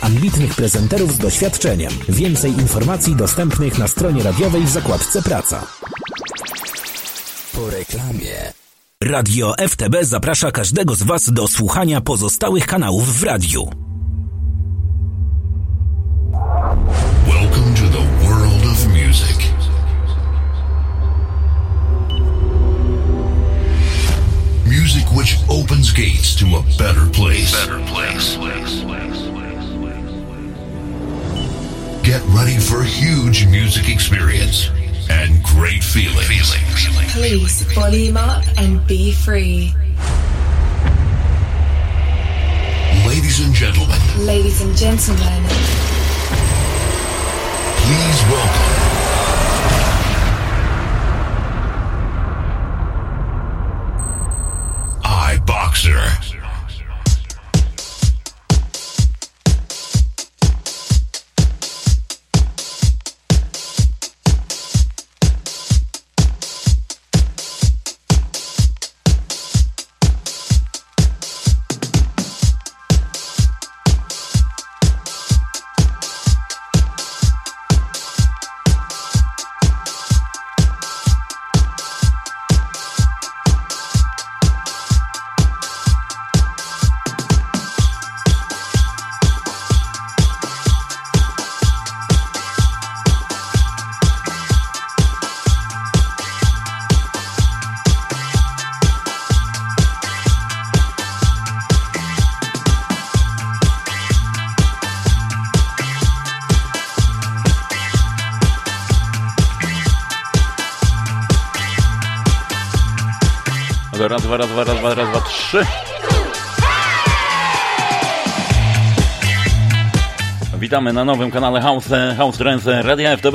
ambitnych prezenterów z doświadczeniem. Więcej informacji dostępnych na stronie radiowej w zakładce Praca. Po reklamie. Radio FTB zaprasza każdego z Was do słuchania pozostałych kanałów w radiu. Welcome to the world of music. Music which opens gates to a better place. Better place. Get ready for a huge music experience and great feeling. Feeling. Please volume up and be free. Ladies and gentlemen, Ladies and gentlemen, please welcome dwa, raz, dwa, raz, dwa, raz, dwa, trzy. Witamy na nowym kanale House, House Trance Radia FTB.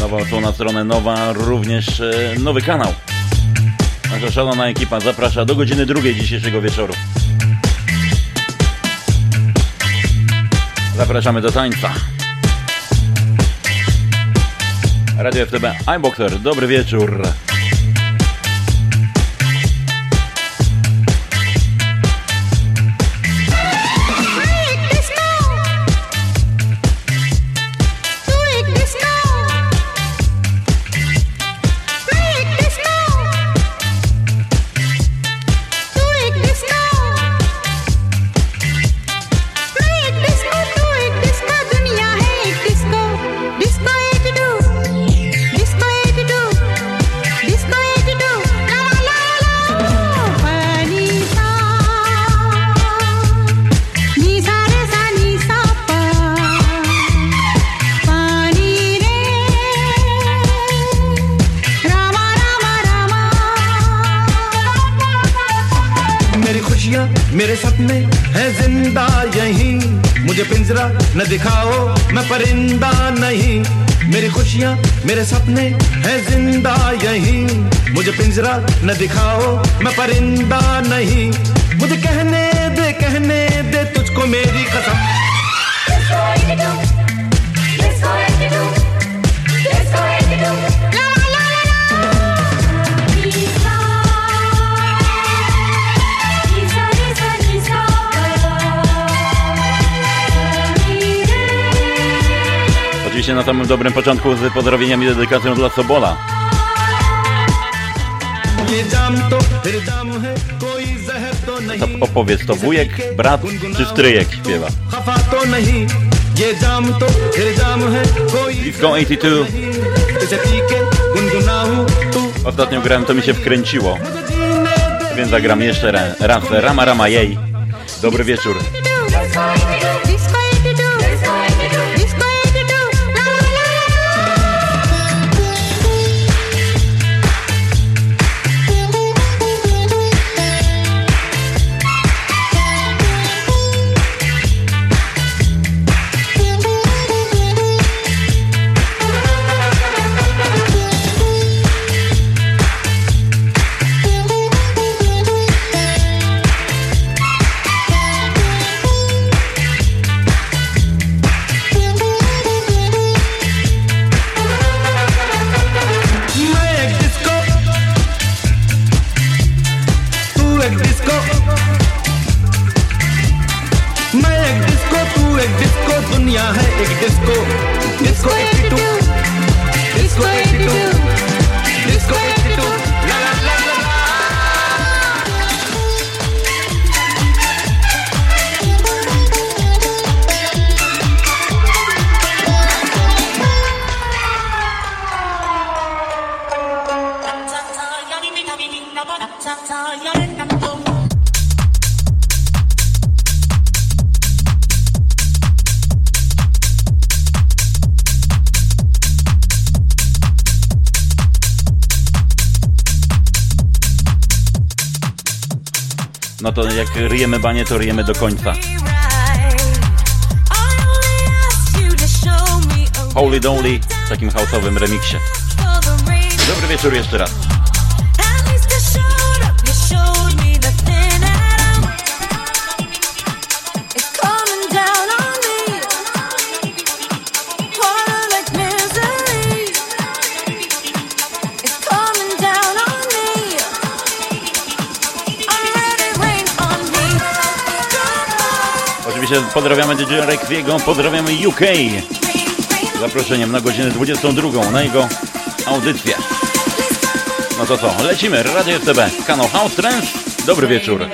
Nowa odsłona stronę, nowa również e, nowy kanał. Nasza szalona ekipa zaprasza do godziny drugiej dzisiejszego wieczoru. Zapraszamy do tańca. Radio FTB, iBoxer, dobry wieczór. न दिखाओ मैं परिंदा नहीं मुझे कहने दे कहने दे तुझको मेरी कसम Oczywiście na samym dobrym początku z pozdrowieniami i dedykacją dla Sobola. To opowiedz to wujek, brat czy stryjek śpiewa. Disco 82. Ostatnio grałem, to mi się wkręciło. Więc zagram jeszcze raz. Rama, rama, jej. Dobry wieczór. To jak ryjemy banie, to ryjemy do końca. Holy Dolly w takim house'owym remiksie. Dobry wieczór jeszcze raz. Oczywiście pozdrawiamy DJ Rekwiego, pozdrawiamy UK. Zaproszeniem na godzinę 22 na jego audycję. No to co, lecimy. Radio FTB, kanał House Trends. Dobry wieczór.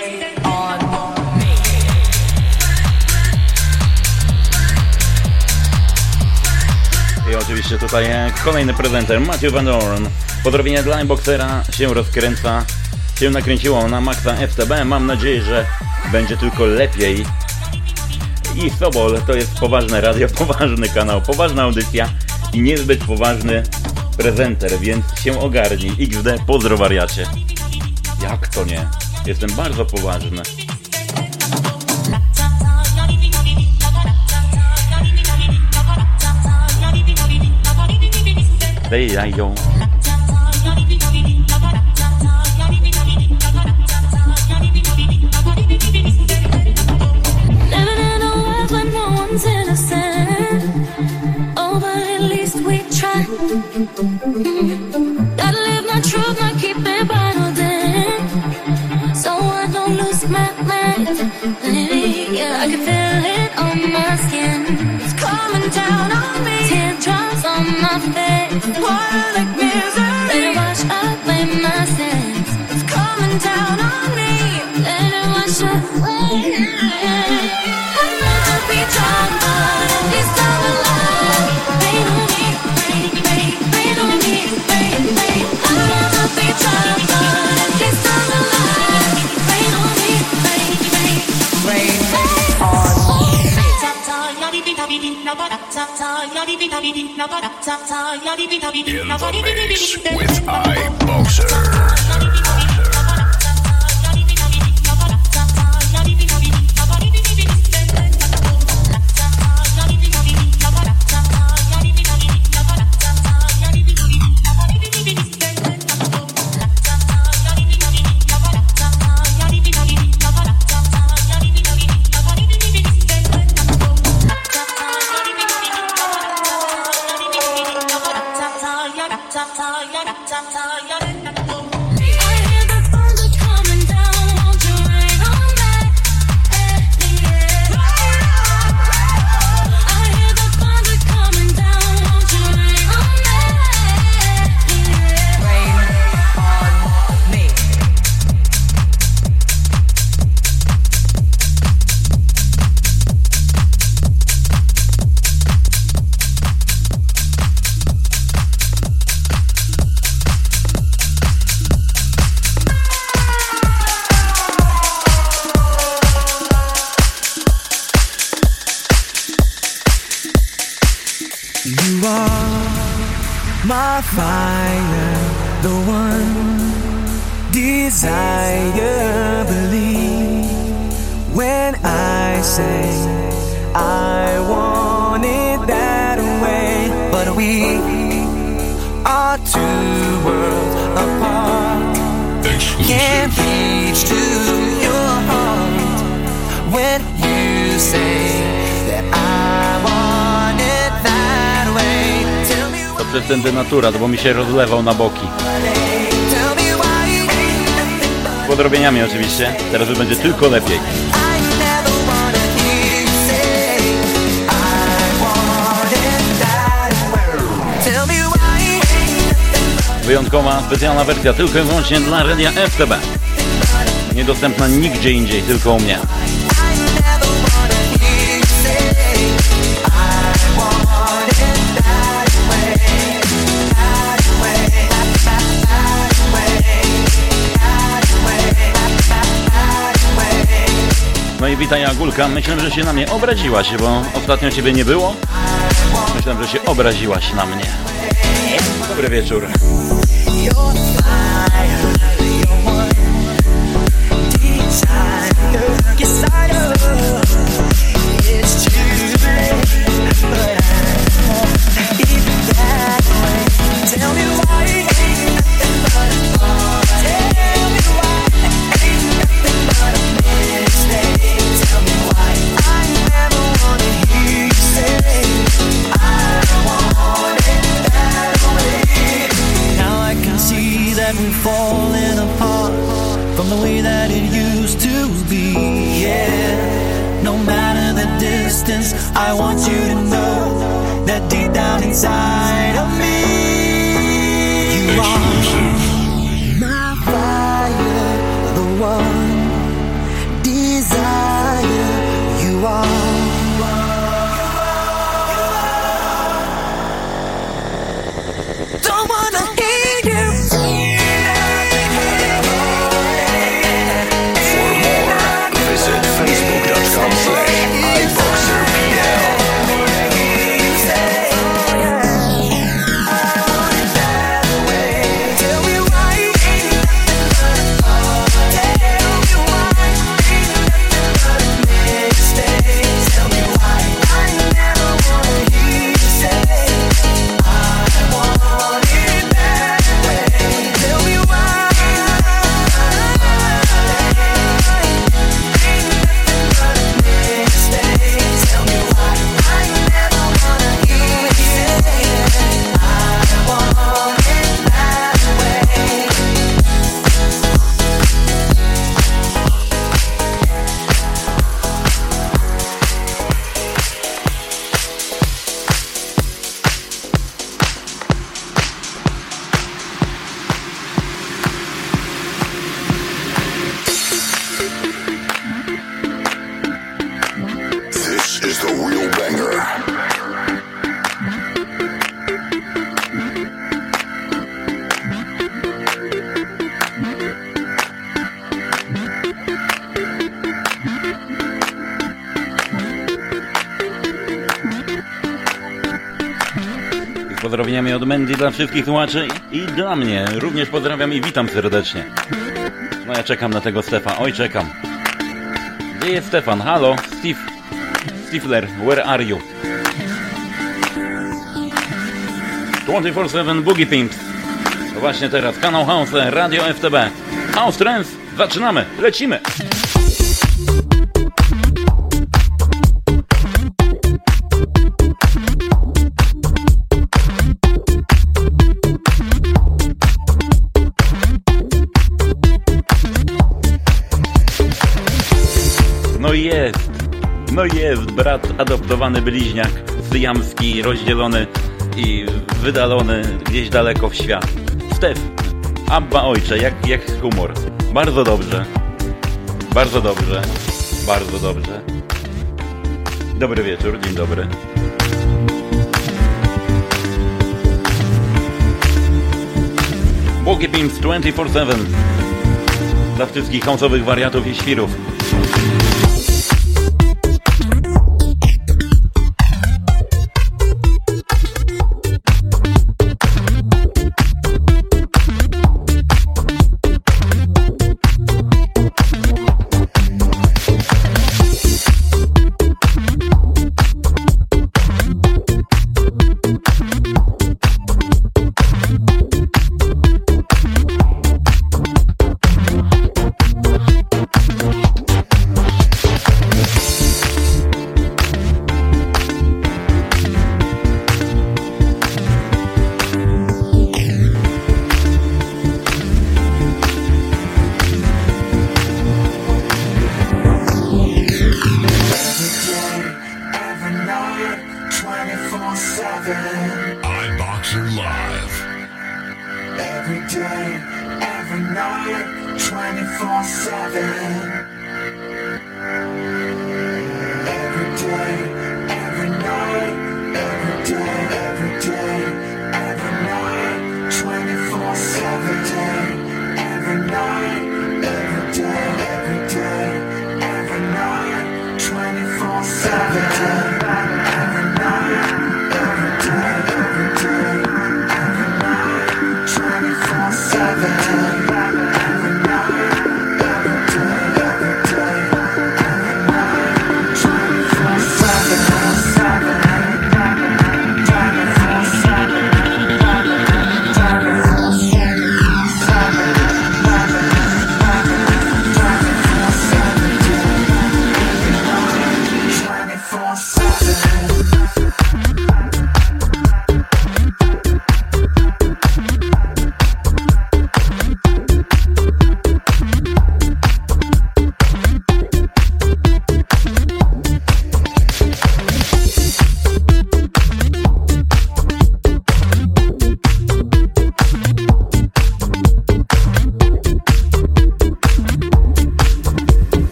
I oczywiście tutaj kolejny prezenter, Matthew Van Dorn. Pozdrowienie dla Boxera się rozkręca, się nakręciło na Maxa FTB. Mam nadzieję, że będzie tylko lepiej i Sobol to jest poważne radio, poważny kanał, poważna audycja i niezbyt poważny prezenter, więc się ogarnij. XD, pozdro wariacie. Jak to nie? Jestem bardzo poważny. Gotta live my truth, not keep it bottled in. So I don't lose my mind. Yeah, I can feel it on my skin. It's coming down on me. Teardrops on my face. Water like misery. Let it wash away my sins. It's coming down on me. Let it wash away. With iBoxer. Akurat, bo mi się rozlewał na boki. Z podrobieniami oczywiście, teraz już będzie tylko lepiej. Wyjątkowa, specjalna wersja tylko i wyłącznie dla radia FTB. Niedostępna nigdzie indziej, tylko u mnie. Witaj Agulka. Myślę, że się na mnie obraziłaś, bo ostatnio ciebie nie było. Myślę, że się obraziłaś na mnie. Dobry wieczór. I want you to know that deep down inside Mandy dla wszystkich słuchaczy i dla mnie. Również pozdrawiam i witam serdecznie. No ja czekam na tego Stefa. Oj, czekam. Gdzie jest Stefan? Halo? Steve. Stifler, where are you? 24-7 Boogie Pimps. Właśnie teraz kanał House, Radio FTB. House Trends, zaczynamy, lecimy! Brat adoptowany bliźniak, syjamski, rozdzielony i wydalony gdzieś daleko w świat. Stef, Abba ojcze, jak, jak humor. Bardzo dobrze, bardzo dobrze, bardzo dobrze. Dobry wieczór, dzień dobry. Boogie Beams 24-7 dla wszystkich hąsowych wariatów i świrów.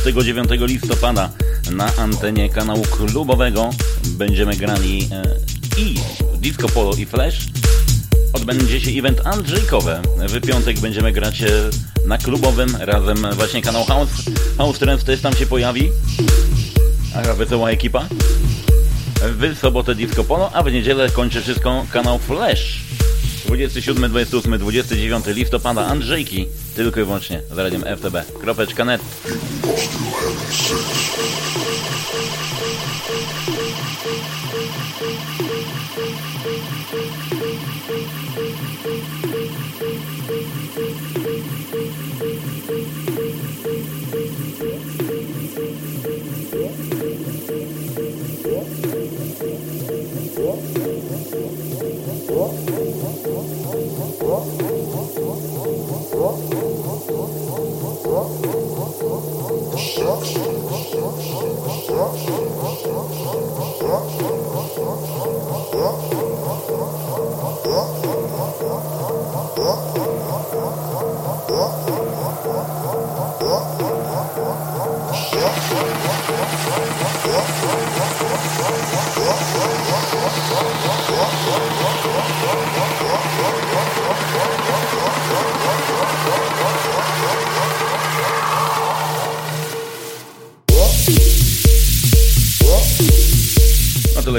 29 listopada na antenie kanału klubowego będziemy grali e, i Disco Polo i Flash. Odbędzie się event Andrzejkowy. W piątek będziemy grać e, na klubowym razem właśnie kanał House. House Trends też tam się pojawi. Aga wesoła ekipa. W sobotę Disco Polo, a w niedzielę kończy wszystko kanał Flash. 27, 28, 29 listopada Andrzejki tylko i wyłącznie z radiem FTB. Kropeczka net. What?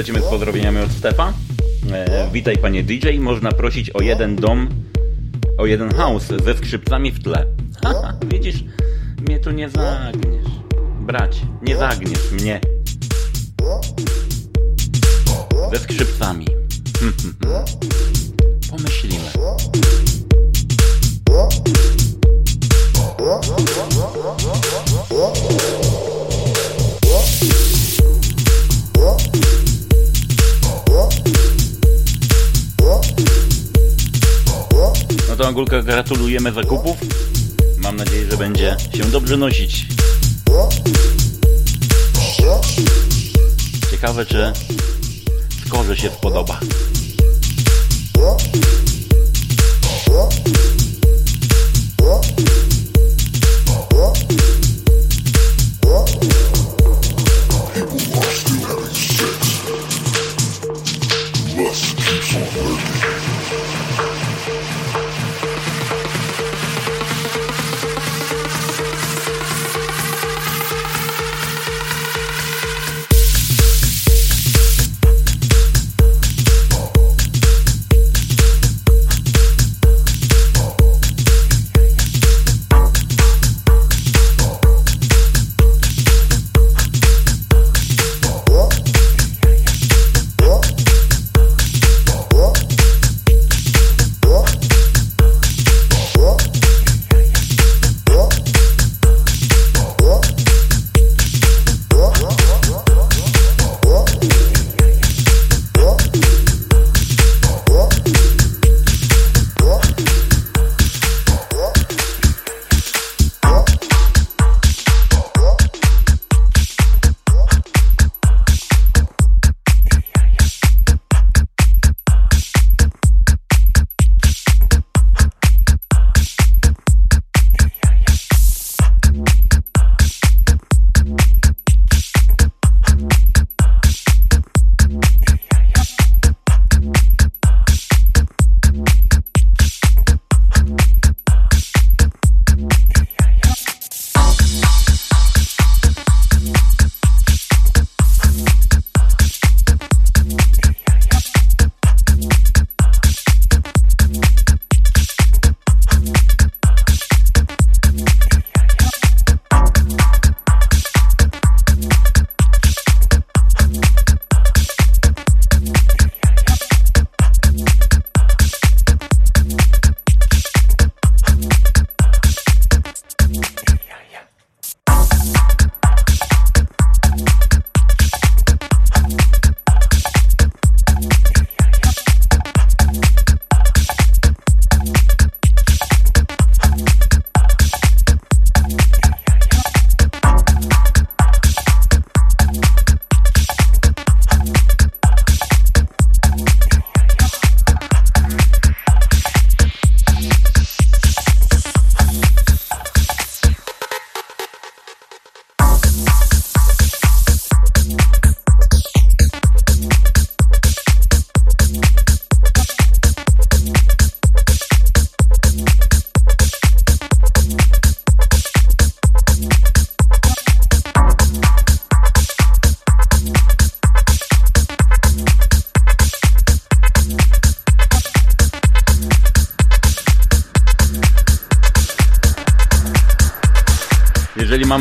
Lecimy z pozdrowieniami od Stefa. E, witaj panie DJ, można prosić o jeden dom, o jeden house ze skrzypcami w tle. Haha, widzisz, mnie tu nie zagniesz. Brać, nie zagniesz mnie. Ze skrzypcami. gratulujemy zakupów. Mam nadzieję, że będzie się dobrze nosić. Ciekawe, czy skorze się spodoba. Yeah.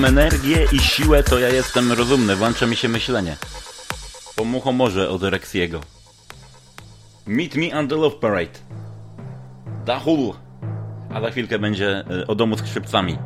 Mam energię i siłę, to ja jestem rozumny, włącza mi się myślenie. Po muchomorze od Rexiego. Meet me on the Love Parade. Dahul. A za chwilkę będzie y, o domu z skrzypcami.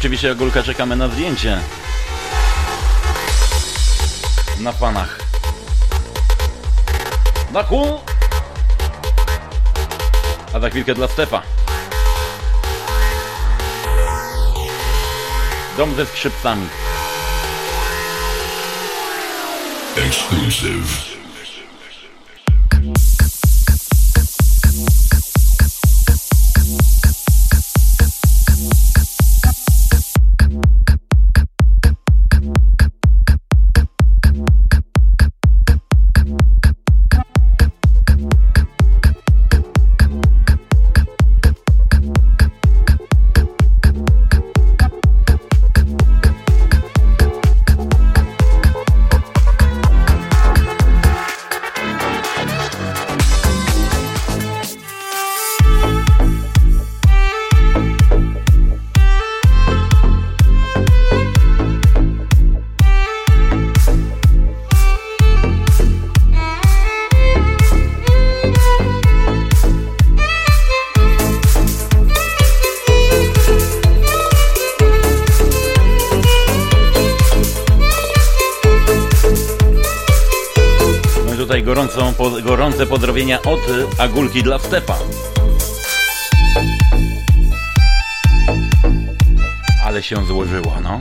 Oczywiście Agulka czekamy na zdjęcie. Na panach. Na kół! A za chwilkę dla Stefa. Dom ze skrzypcami. Exclusive. Od Agulki dla Stefa. Ale się złożyło, no.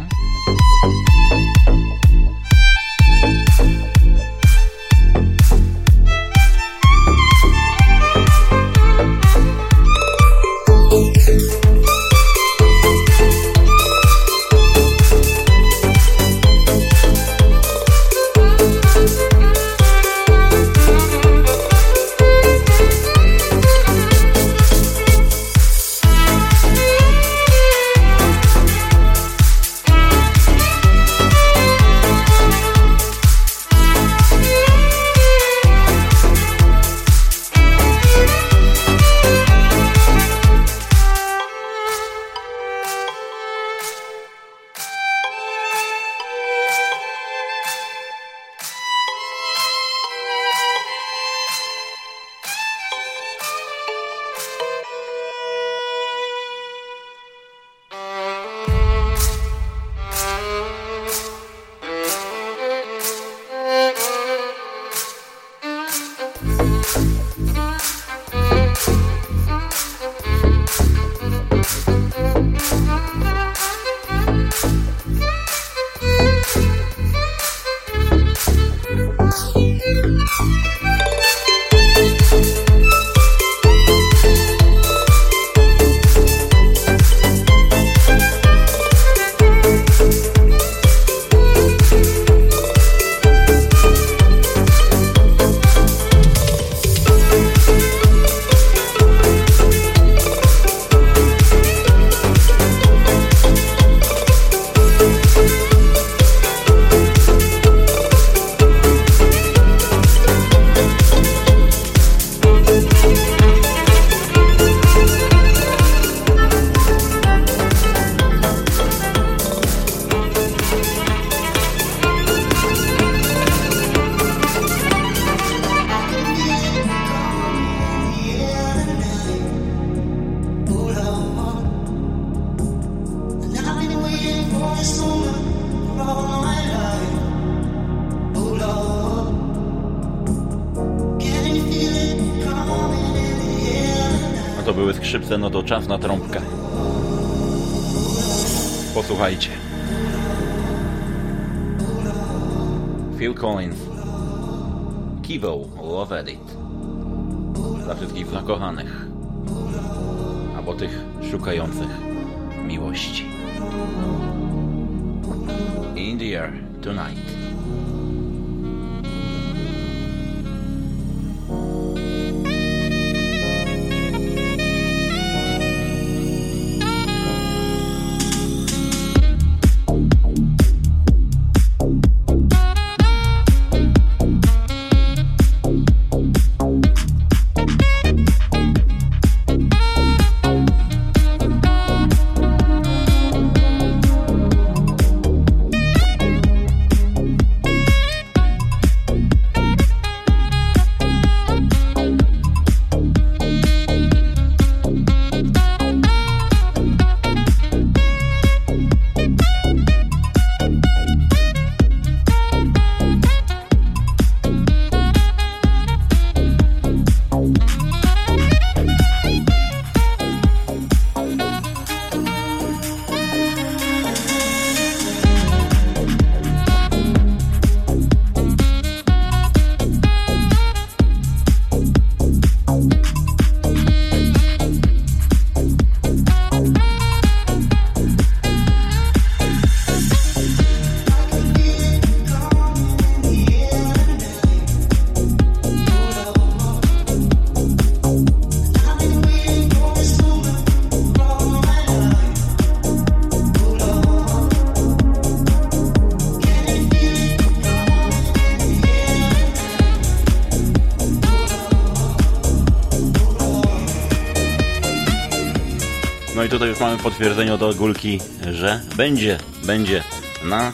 Tutaj już mamy potwierdzenie od Ogólki, że będzie, będzie na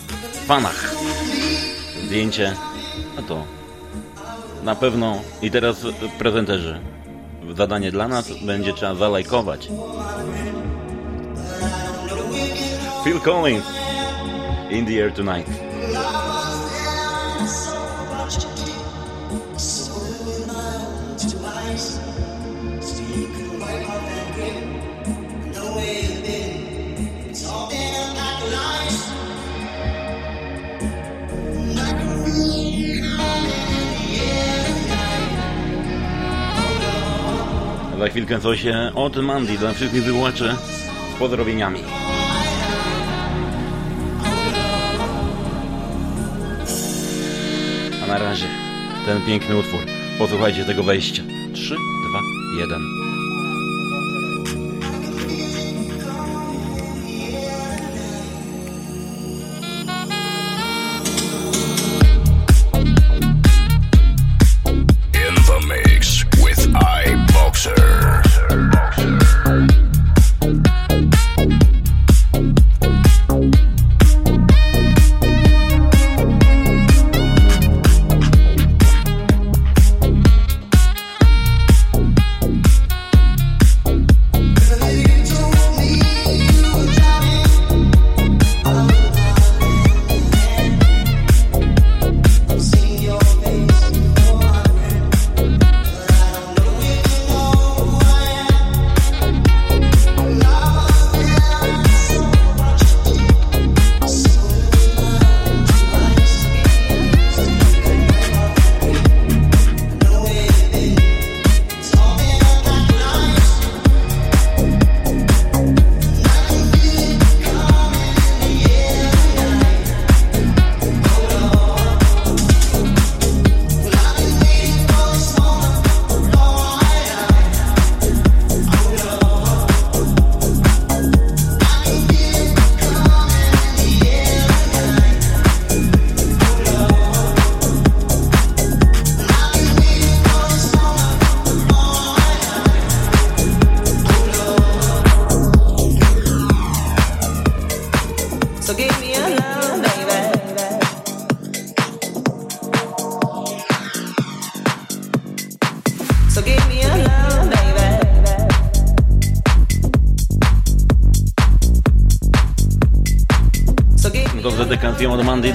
fanach. Zdjęcie, no to na pewno i teraz prezenterzy. Zadanie dla nas będzie trzeba zalajkować. Phil Collins, In the Air Tonight. Za chwilkę coś od Mandy dla wszystkich wyłaczy z pozdrowieniami. A na razie ten piękny utwór. Posłuchajcie tego wejścia. 3, 2, 1.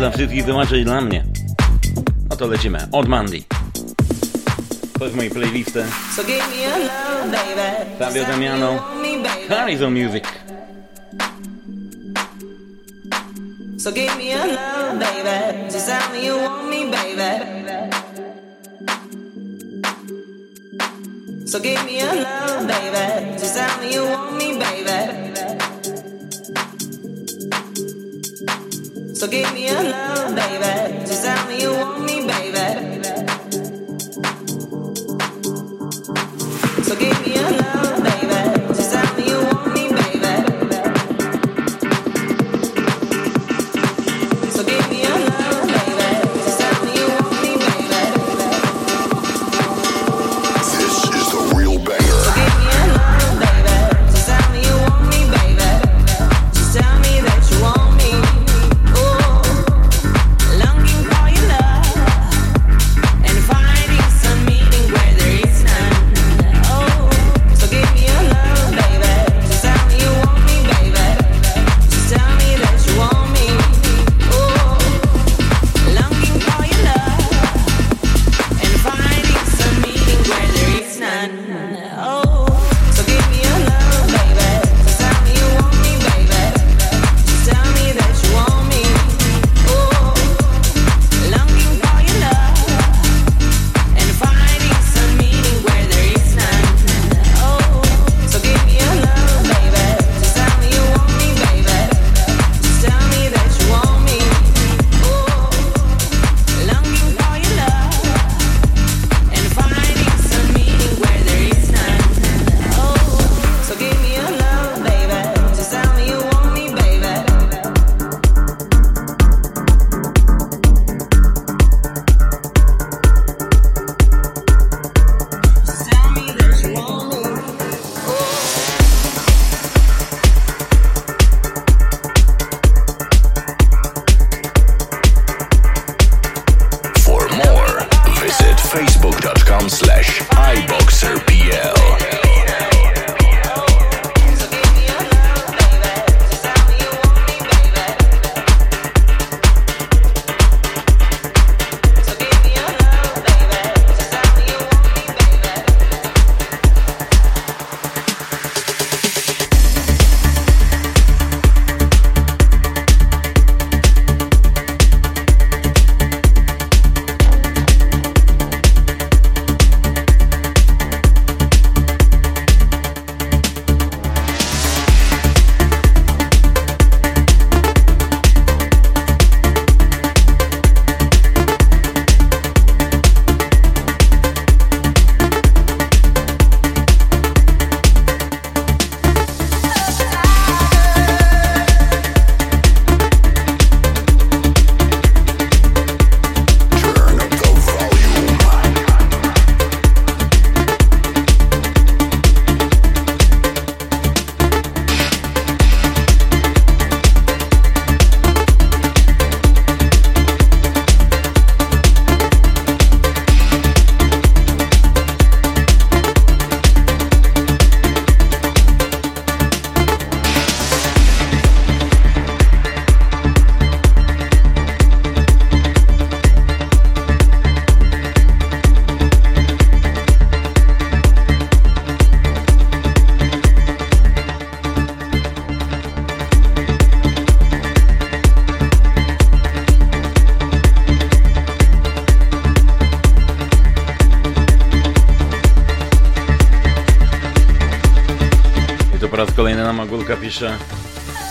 dla wszystkich, wyłączyć dla mnie. No to lecimy. Od Mandy. To jest moje playlistę. So Fabio Damiano. Horizon Music.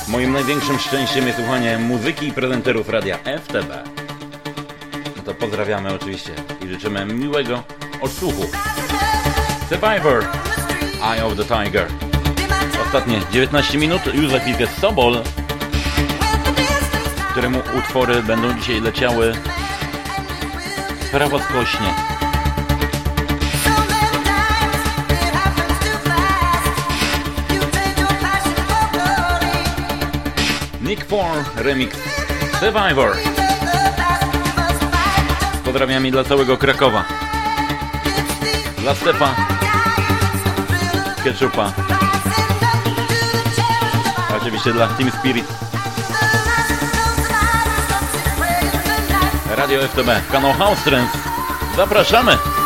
Moim największym szczęściem jest słuchanie muzyki i prezenterów radia FTB. No to pozdrawiamy oczywiście i życzymy miłego odsłuchu. Survivor, Eye of the Tiger. Ostatnie 19 minut, Józef Wilkes Sobol, któremu utwory będą dzisiaj leciały prawo skośnie. Nick Porn Remix Survivor. Pozdrawiam dla całego Krakowa. Dla Stepa. Ketchupa. Oczywiście dla Team Spirit. Radio FTB, kanał House Trends. Zapraszamy!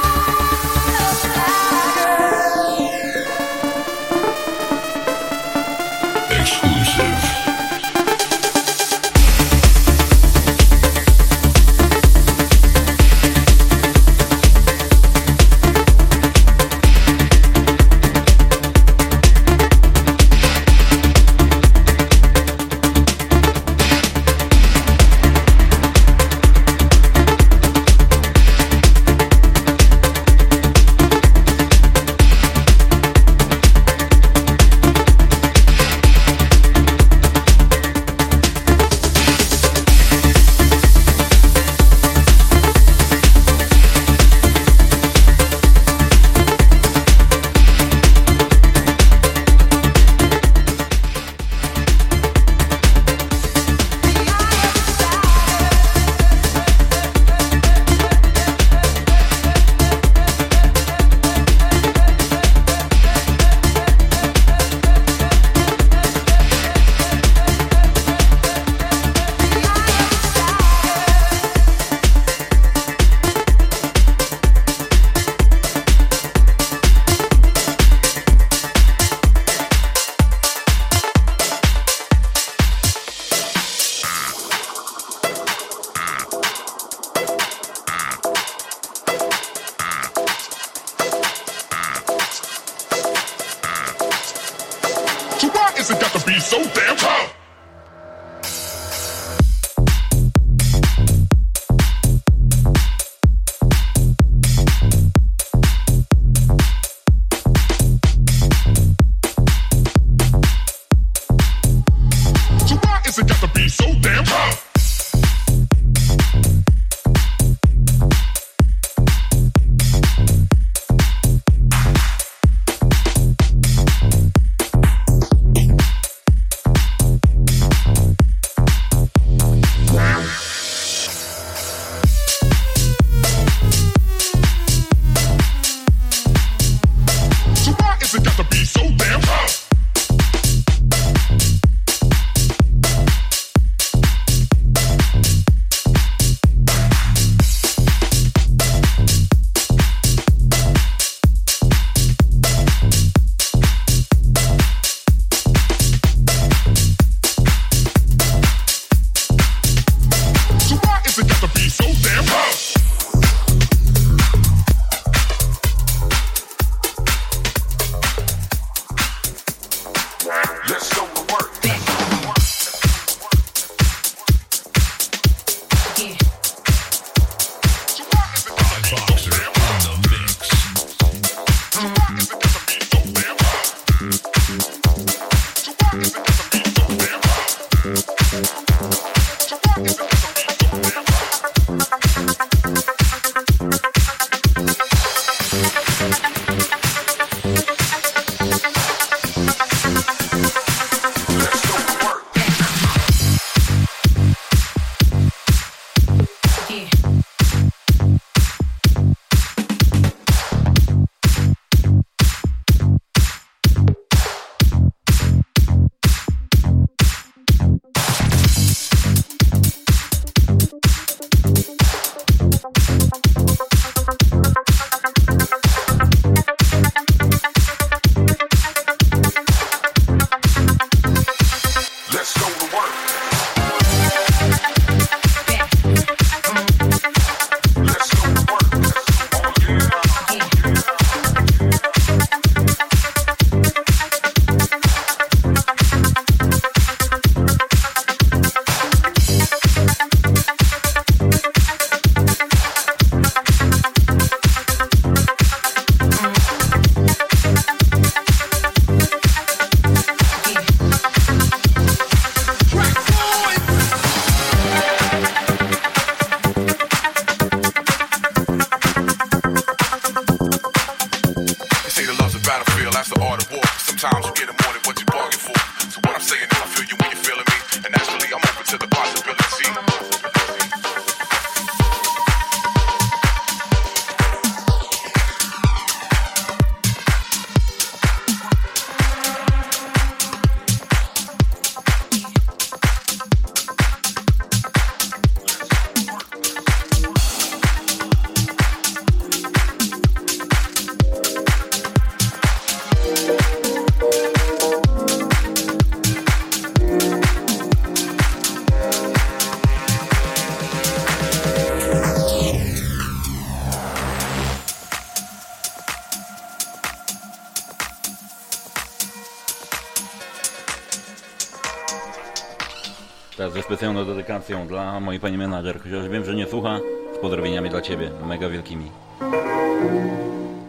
Dedykacją dla mojej pani menadżer, chociaż wiem, że nie słucha, z pozdrowieniami dla ciebie, mega wielkimi.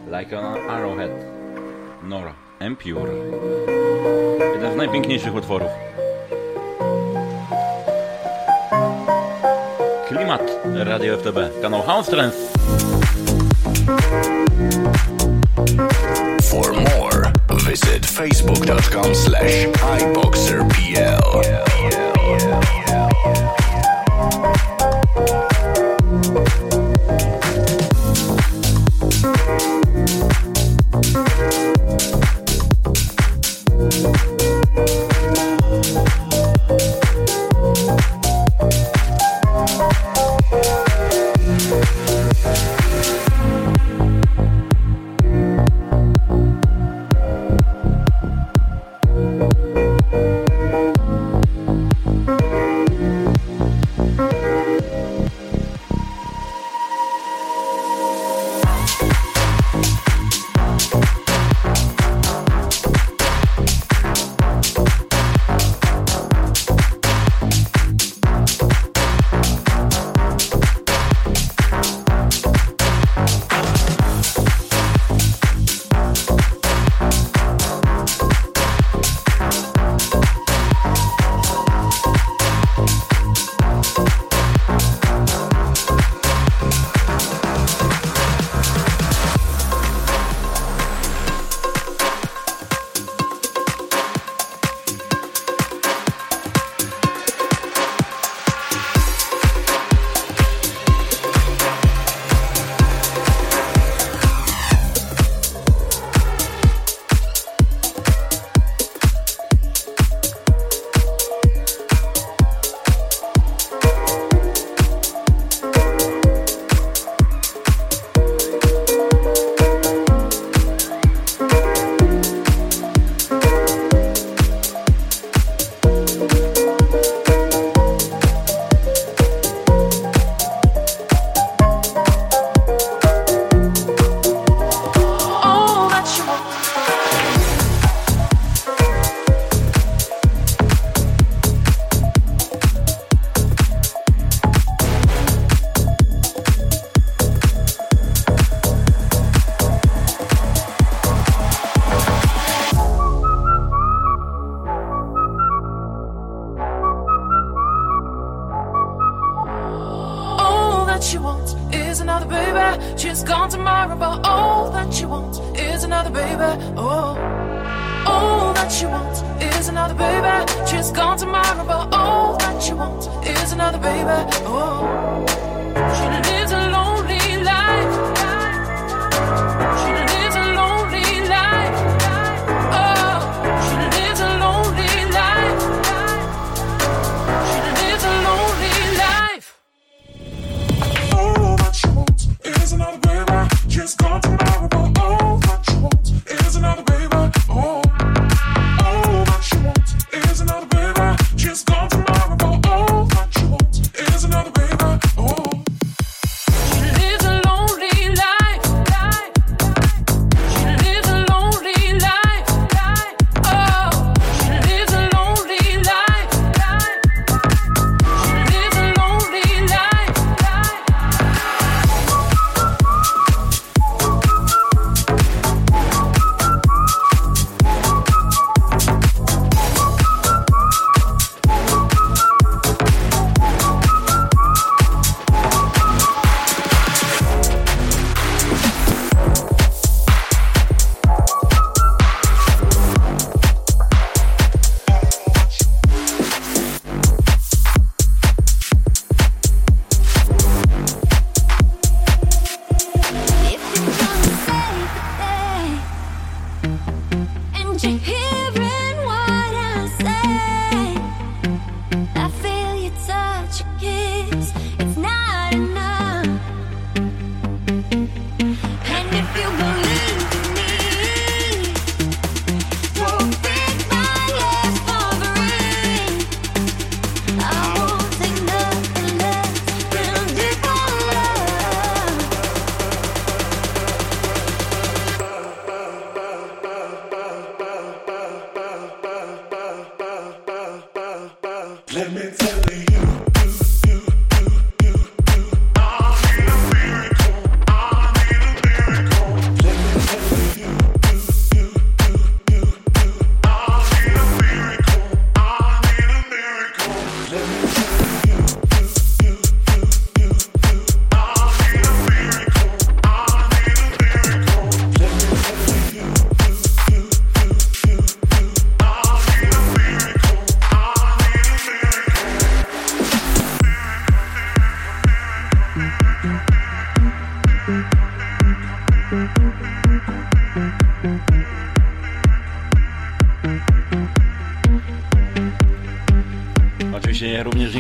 Like an Arrowhead, Nora, and Pure. Jeden z najpiękniejszych utworów. Klimat Radio FTB, kanał House Trends.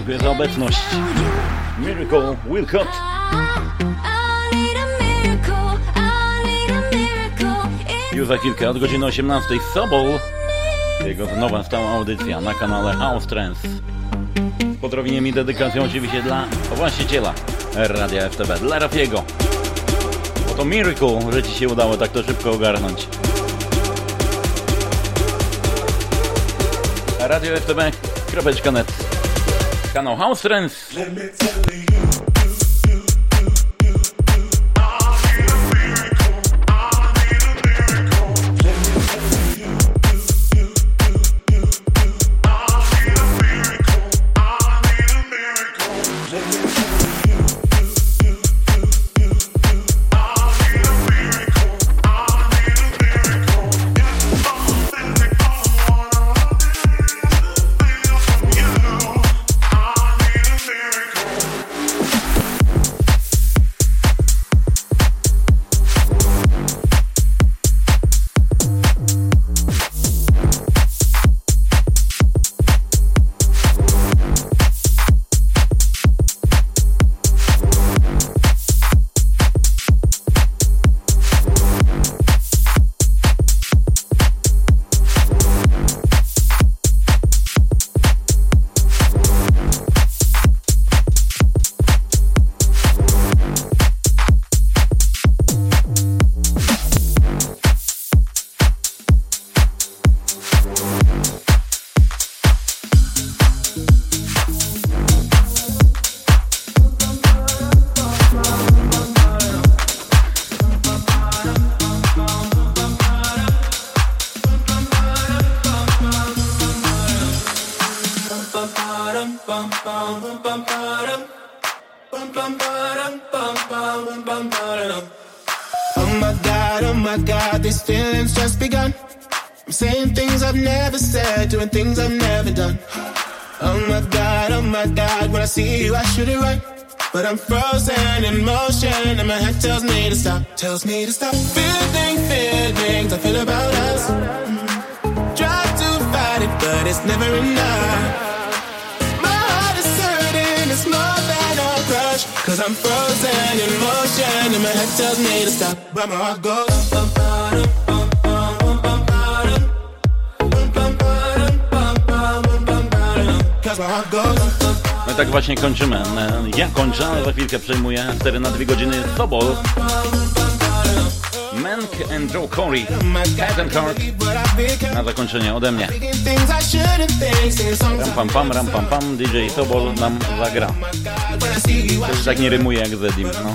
Dziękuję za obecność. Miracle Wilcott. Już za chwilkę od godziny 18 z sobą jego nowa stała audycja na kanale House Trends. Z pozdrowieniem i dedykacją oczywiście dla właściciela Radia FTB, dla Rafiego. Bo to miracle, że Ci się udało tak to szybko ogarnąć. Radio FTB, kropeczka net. kanał House Trends. Oh my god, oh my god, these feelings just begun. I'm saying things I've never said, doing things I've never done. Oh my god, oh my god, when I see you, I should it right. But I'm frozen in motion, and my head tells me to stop, tells me to stop. Feeling, feelings I feel about us. Try to fight it, but it's never enough. Cause I'm frozen in motion, and my head tells me to stop, but my heart goes. bum, bum, bum. No tak właśnie kończymy. Ja kończę, ale za chwilkę przejmuję 4 na 2 godziny Sobol. Mank and Joe Corey. Card. Na zakończenie ode mnie. Ram pam pam, ram pam pam, DJ Sobol nam zagra. się tak nie rymuje jak Zedim, no.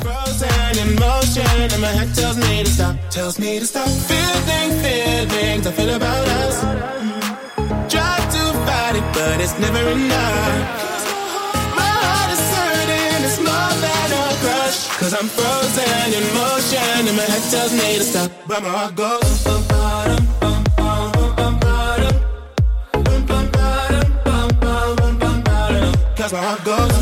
head but it's never enough. Cause I'm frozen in motion, and my head tells me to stop, but my heart goes. bum, bum, bum, bum, bum. Bum,